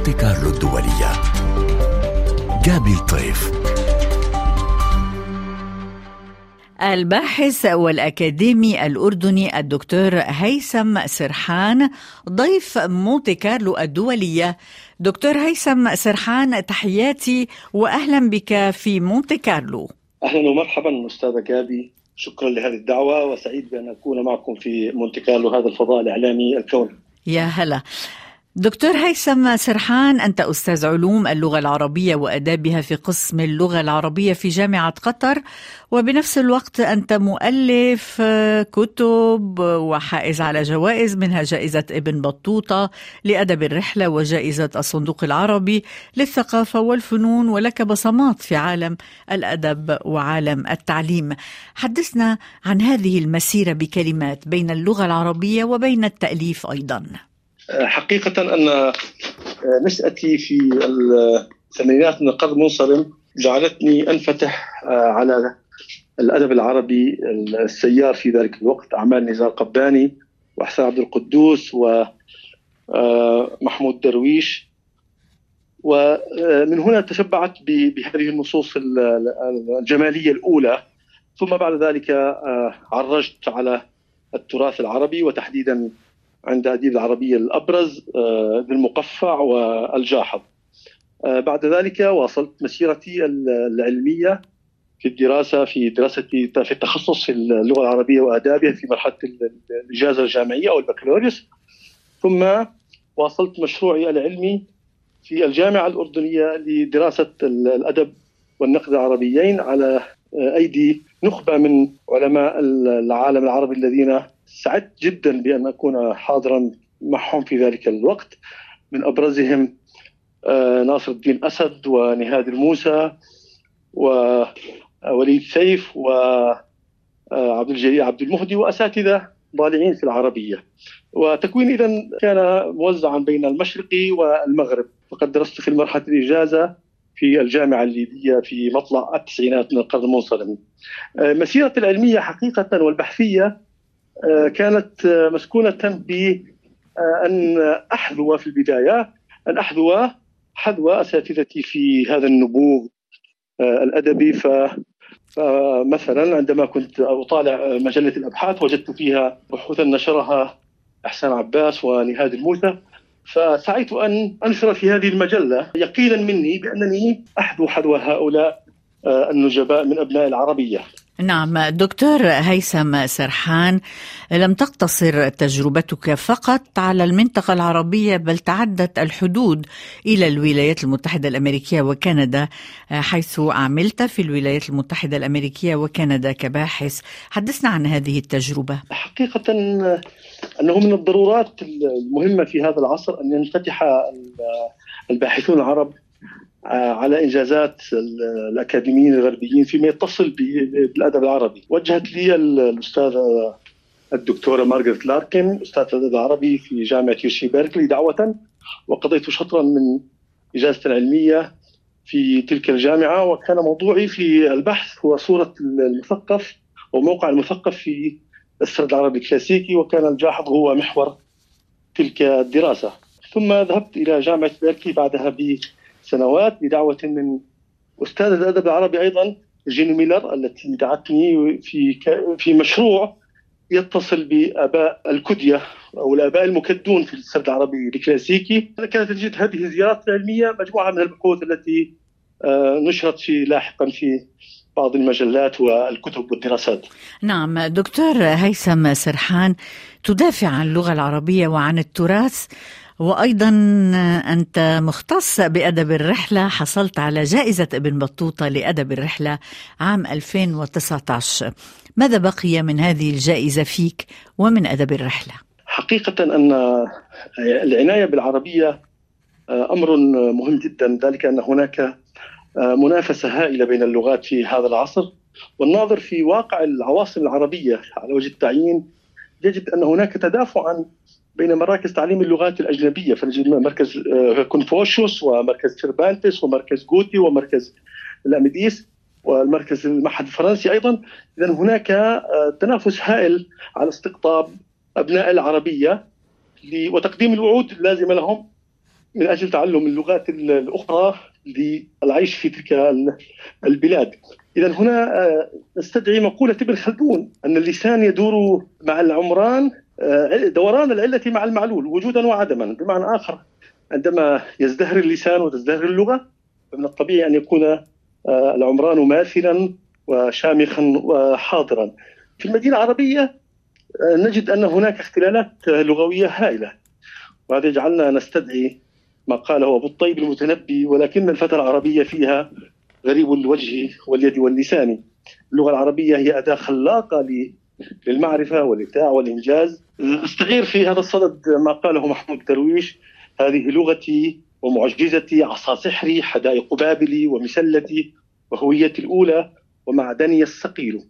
مونتي كارلو الدولية. جابي الطيف. الباحث والأكاديمي الأردني الدكتور هيثم سرحان ضيف مونتي كارلو الدولية. دكتور هيثم سرحان تحياتي وأهلا بك في مونتي كارلو. أهلا ومرحبا أستاذة جابي. شكرا لهذه الدعوة وسعيد بأن أكون معكم في مونتي كارلو هذا الفضاء الإعلامي الكوني. يا هلا. دكتور هيثم سرحان أنت أستاذ علوم اللغة العربية وأدابها في قسم اللغة العربية في جامعة قطر وبنفس الوقت أنت مؤلف كتب وحائز على جوائز منها جائزة ابن بطوطة لأدب الرحلة وجائزة الصندوق العربي للثقافة والفنون ولك بصمات في عالم الأدب وعالم التعليم. حدثنا عن هذه المسيرة بكلمات بين اللغة العربية وبين التأليف أيضاً. حقيقة أن نشأتي في الثمانينات من القرن المنصرم جعلتني أنفتح على الأدب العربي السيار في ذلك الوقت أعمال نزار قباني وحسن عبد القدوس ومحمود درويش. ومن هنا تشبعت بهذه النصوص الجمالية الأولى. ثم بعد ذلك عرجت على التراث العربي وتحديدا عند أديب العربية الأبرز ذي المقفع والجاحظ. بعد ذلك واصلت مسيرتي العلمية في الدراسة في دراستي في التخصص في اللغة العربية وآدابها في مرحلة الإجازة الجامعية أو البكالوريوس. ثم واصلت مشروعي العلمي في الجامعة الأردنية لدراسة الأدب والنقد العربيين على أيدي نخبة من علماء العالم العربي الذين سعدت جدا بأن أكون حاضرا معهم في ذلك الوقت. من أبرزهم ناصر الدين أسد ونهاد الموسى ووليد سيف وعبد الجليل عبد المهدي وأساتذة ضالعين في العربية. وتكوين اذا كان موزعا بين المشرق والمغرب. فقد درست في المرحلة الإجازة في الجامعة الليبية في مطلع التسعينات من القرن المنصرم. مسيرتي العلمية حقيقة والبحثية كانت مسكونة بأن أحذو في البداية أن أحذو حذو أساتذتي في هذا النبوغ الأدبي. ف فمثلا عندما كنت أطالع مجلة الأبحاث وجدت فيها بحوثا نشرها إحسان عباس ونهاد الموسى. فسعيت أن أنشر في هذه المجلة يقينا مني بأنني أحذو حذو هؤلاء النجباء من أبناء العربية. نعم دكتور هيثم سرحان لم تقتصر تجربتك فقط على المنطقة العربية بل تعدت الحدود إلى الولايات المتحدة الأمريكية وكندا حيث عملت في الولايات المتحدة الأمريكية وكندا كباحث. حدثنا عن هذه التجربة. حقيقة أنه من الضرورات المهمة في هذا العصر أن ينفتح الباحثون العرب على إنجازات الأكاديميين الغربيين فيما يتصل بالأدب العربي، وجهت لي الأستاذة الدكتورة مارغريت لاركن أستاذة الأدب العربي في جامعة يوشي بيركلي دعوة وقضيت شطرا من اجازتي العلميه في تلك الجامعة. وكان موضوعي في البحث هو صورة المثقف وموقع المثقف في السرد العربي الكلاسيكي وكان الجاحظ هو محور تلك الدراسة. ثم ذهبت إلى جامعة بيركلي بعدها ب سنوات بدعوة من أستاذ الأدب العربي أيضا جين ميلر التي دعتني في في مشروع يتصل بآباء الكدية أو الآباء المكدون في السرد العربي الكلاسيكي. كانت تجد هذه الزيارات العلمية مجموعة من البحوث التي نشرت في لاحقا في بعض المجلات والكتب والدراسات. نعم دكتور هيثم سرحان تدافع عن اللغة العربية وعن التراث وأيضا أنت مختص بأدب الرحلة حصلت على جائزة ابن بطوطة لأدب الرحلة عام 2019 ماذا بقي من هذه الجائزة فيك ومن أدب الرحلة؟ حقيقة أن العناية بالعربية أمر مهم جدا ذلك أن هناك منافسة هائلة بين اللغات في هذا العصر. والناظر في واقع العواصم العربية على وجه التعيين يجد أن هناك تدافعا بين مراكز تعليم اللغات الأجنبية. فنجد مركز كونفوشيوس ومركز سيربانتس ومركز جوته ومركز الأميديست والمركز المعهد الفرنسي أيضا. اذا هناك تنافس هائل على استقطاب أبناء العربية وتقديم الوعود اللازمة لهم من أجل تعلم اللغات الأخرى. للعيش في تلك البلاد. إذا هنا نستدعي مقولة ابن خلدون أن اللسان يدور مع العمران دوران العلة مع المعلول وجودا وعدما بمعنى آخر عندما يزدهر اللسان وتزدهر اللغة فمن الطبيعي أن يكون العمران ماثلا وشامخا وحاضرا. في المدينة العربية نجد أن هناك اختلالات لغوية هائلة وهذا يجعلنا نستدعي ما قاله أبو الطيب المتنبي ولكن الفتى العربيه فيها غريب الوجه واليد واللسان. اللغة العربية هي أداة خلاقة للمعرفة والإبداع والإنجاز. أستغير في هذا الصدد ما قاله محمود درويش هذه لغتي ومعجزتي عصا سحري حدائق بابلي ومسلتي وهويتي الأولى ومعدني الثقيل.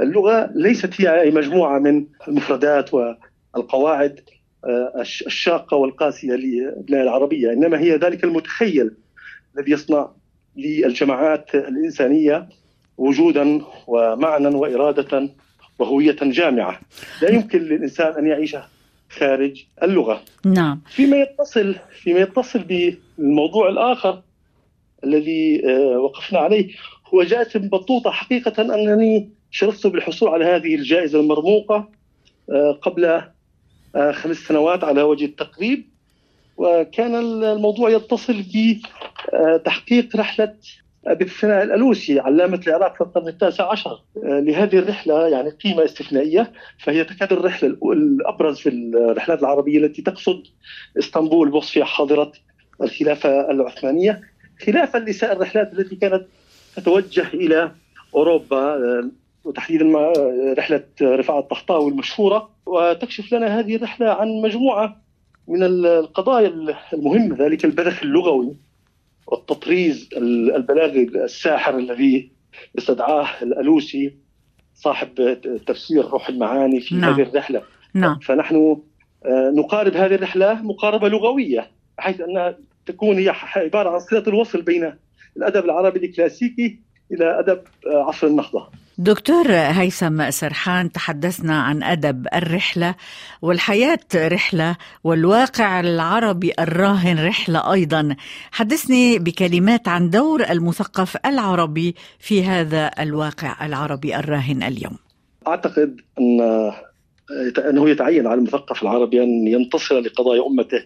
اللغة ليست هي مجموعة من المفردات والقواعد الشاقة والقاسية للبلاد العربيه، إنما هي ذلك المتخيل الذي يصنع للجماعات الإنسانية وجودا ومعنى وإرادة وهوية جامعة، لا يمكن للإنسان أن يعيش خارج اللغة. نعم. فيما يتصل فيما يتصل بالموضوع الآخر الذي وقفنا عليه هو جائزه بطوطه حقيقة أنني شرفت بالحصول على هذه الجائزة المرموقة قبل خمس سنوات على وجه التقريب. وكان الموضوع يتصل بتحقيق رحلة ابي الثناء الألوسي علامة العراق في القرن التاسع عشر. لهذه الرحلة يعني قيمة استثنائية فهي تكاد الرحلة الأبرز في الرحلات العربية التي تقصد إسطنبول بوصفها حاضرة الخلافة العثمانية. خلافا لسائر الرحلات التي كانت تتوجه إلى أوروبا وتحديدا رحلة رفاعة الطحطاوي المشهورة وتكشف لنا هذه الرحلة عن مجموعة من القضايا المهمة ذلك البذخ اللغوي والتطريز البلاغي الساحر الذي استدعاه الألوسي صاحب تفسير روح المعاني في نعم. هذه الرحلة نعم. فنحن نقارب هذه الرحلة مقاربة لغوية بحيث انها تكون هي عبارة عن صلة الوصل بين الأدب العربي الكلاسيكي إلى أدب عصر النهضة. دكتور هيثم سرحان تحدثنا عن أدب الرحلة والحياة رحلة والواقع العربي الراهن رحلة أيضا. حدثني بكلمات عن دور المثقف العربي في هذا الواقع العربي الراهن اليوم. أعتقد أن أنه يتعين على المثقف العربي أن ينتصر لقضايا أمته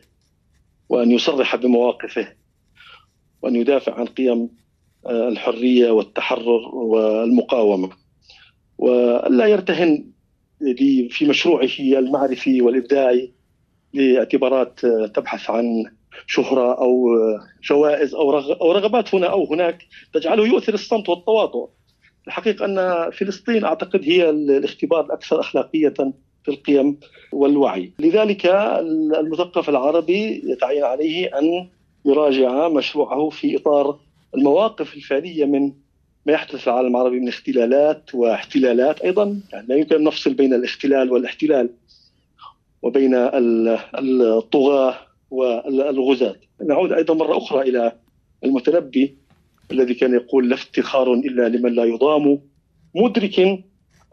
وأن يصرح بمواقفه وأن يدافع عن قيم الحرية والتحرر والمقاومة والا يرتهن في مشروعه المعرفي والإبداعي لاعتبارات تبحث عن شهرة أو جوائز أو رغبات هنا أو هناك تجعله يؤثر الصمت والتواطؤ. الحقيقة أن فلسطين أعتقد هي الاختبار الأكثر أخلاقية في القيم والوعي، لذلك المثقف العربي يتعين عليه أن يراجع مشروعه في إطار المواقف الفعلية من ما يحدث في العالم العربي من اختلالات واحتلالات أيضا. يعني لا يمكن أن نفصل بين الاختلال والاحتلال وبين الطغاة والغزاة. نعود أيضا مرة أخرى إلى المتنبي الذي كان يقول لا افتخار إلا لمن لا يضام مدرك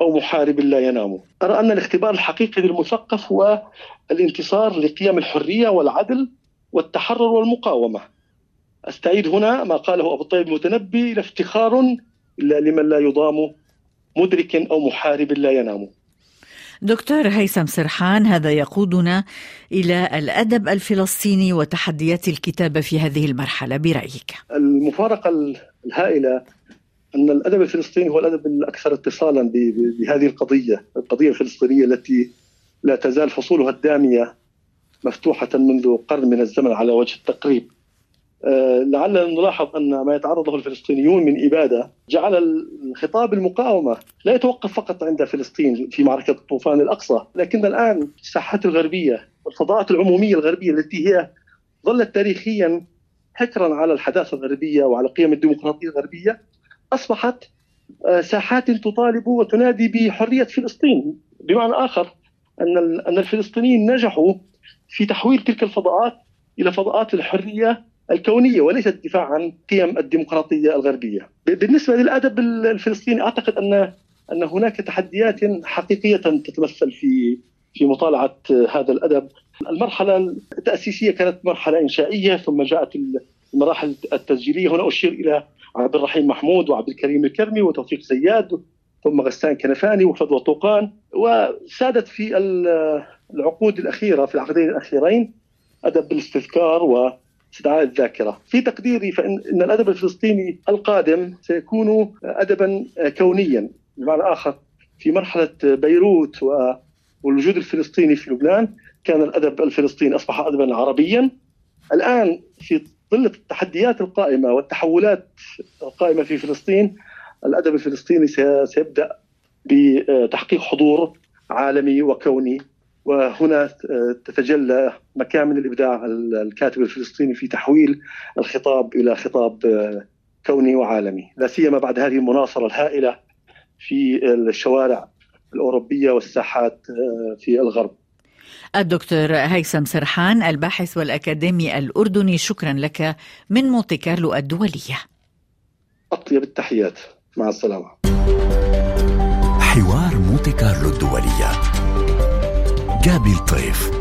أو محارب لا ينام. أرى أن الاختبار الحقيقي للمثقف هو الانتصار لقيم الحرية والعدل والتحرر والمقاومة. أستعيد هنا ما قاله أبو الطيب المتنبي لا افتخار إلا لمن لا يضام مدرك أو محارب لا ينام. دكتور هيثم سرحان هذا يقودنا إلى الأدب الفلسطيني وتحديات الكتابة في هذه المرحلة برأيك. المفارقة الهائلة أن الأدب الفلسطيني هو الأدب الأكثر اتصالا بهذه القضية، القضية الفلسطينية التي لا تزال فصولها الدامية مفتوحة منذ قرن من الزمن على وجه التقريب. لعلنا نلاحظ أن ما يتعرض له الفلسطينيون من إبادة جعل الخطاب المقاومة لا يتوقف فقط عند فلسطين في معركة الطوفان الأقصى، لكن الآن الساحات الغربية والفضاءات العمومية الغربية التي هي ظلت تاريخيا حكرا على الحداثة الغربية وعلى قيم الديمقراطية الغربية أصبحت ساحات تطالب وتنادي بحرية فلسطين، بمعنى آخر أن أن الفلسطينيين نجحوا في تحويل تلك الفضاءات إلى فضاءات الحرية الكونية وليس الدفاع عن قيم الديمقراطية الغربية. بالنسبة للأدب الفلسطيني أعتقد ان أن هناك تحديات حقيقية تتمثل في في مطالعة هذا الأدب. المرحلة التأسيسية كانت مرحلة إنشائية ثم جاءت المراحل التسجيلية. هنا أشير إلى عبد الرحيم محمود وعبد الكريم الكرمي وتوفيق زياد ثم غسان كنفاني وفضوى طوقان. وسادت في العقود الأخيرة في العقدين الأخيرين أدب الاستذكار واستدعاء الذاكرة. في تقديري فإن إن الأدب الفلسطيني القادم سيكون أدبا كونيا بمعنى آخر في مرحلة بيروت والوجود الفلسطيني في لبنان. كان الأدب الفلسطيني أصبح أدبا عربيا. الآن في ظل التحديات القائمة والتحولات القائمة في فلسطين الأدب الفلسطيني سيبدأ بتحقيق حضور عالمي وكوني. وهنا تتجلى مكامن الإبداع الكاتب الفلسطيني في تحويل الخطاب إلى خطاب كوني وعالمي، لا سيما بعد هذه المناصرة الهائلة في الشوارع الأوروبية والساحات في الغرب. الدكتور هيثم سرحان الباحث والأكاديمي الأردني شكرا لك من مونتي كارلو الدولية. أطيب التحيات مع السلامة. حوار مونتي كارلو الدولية جابي الطيف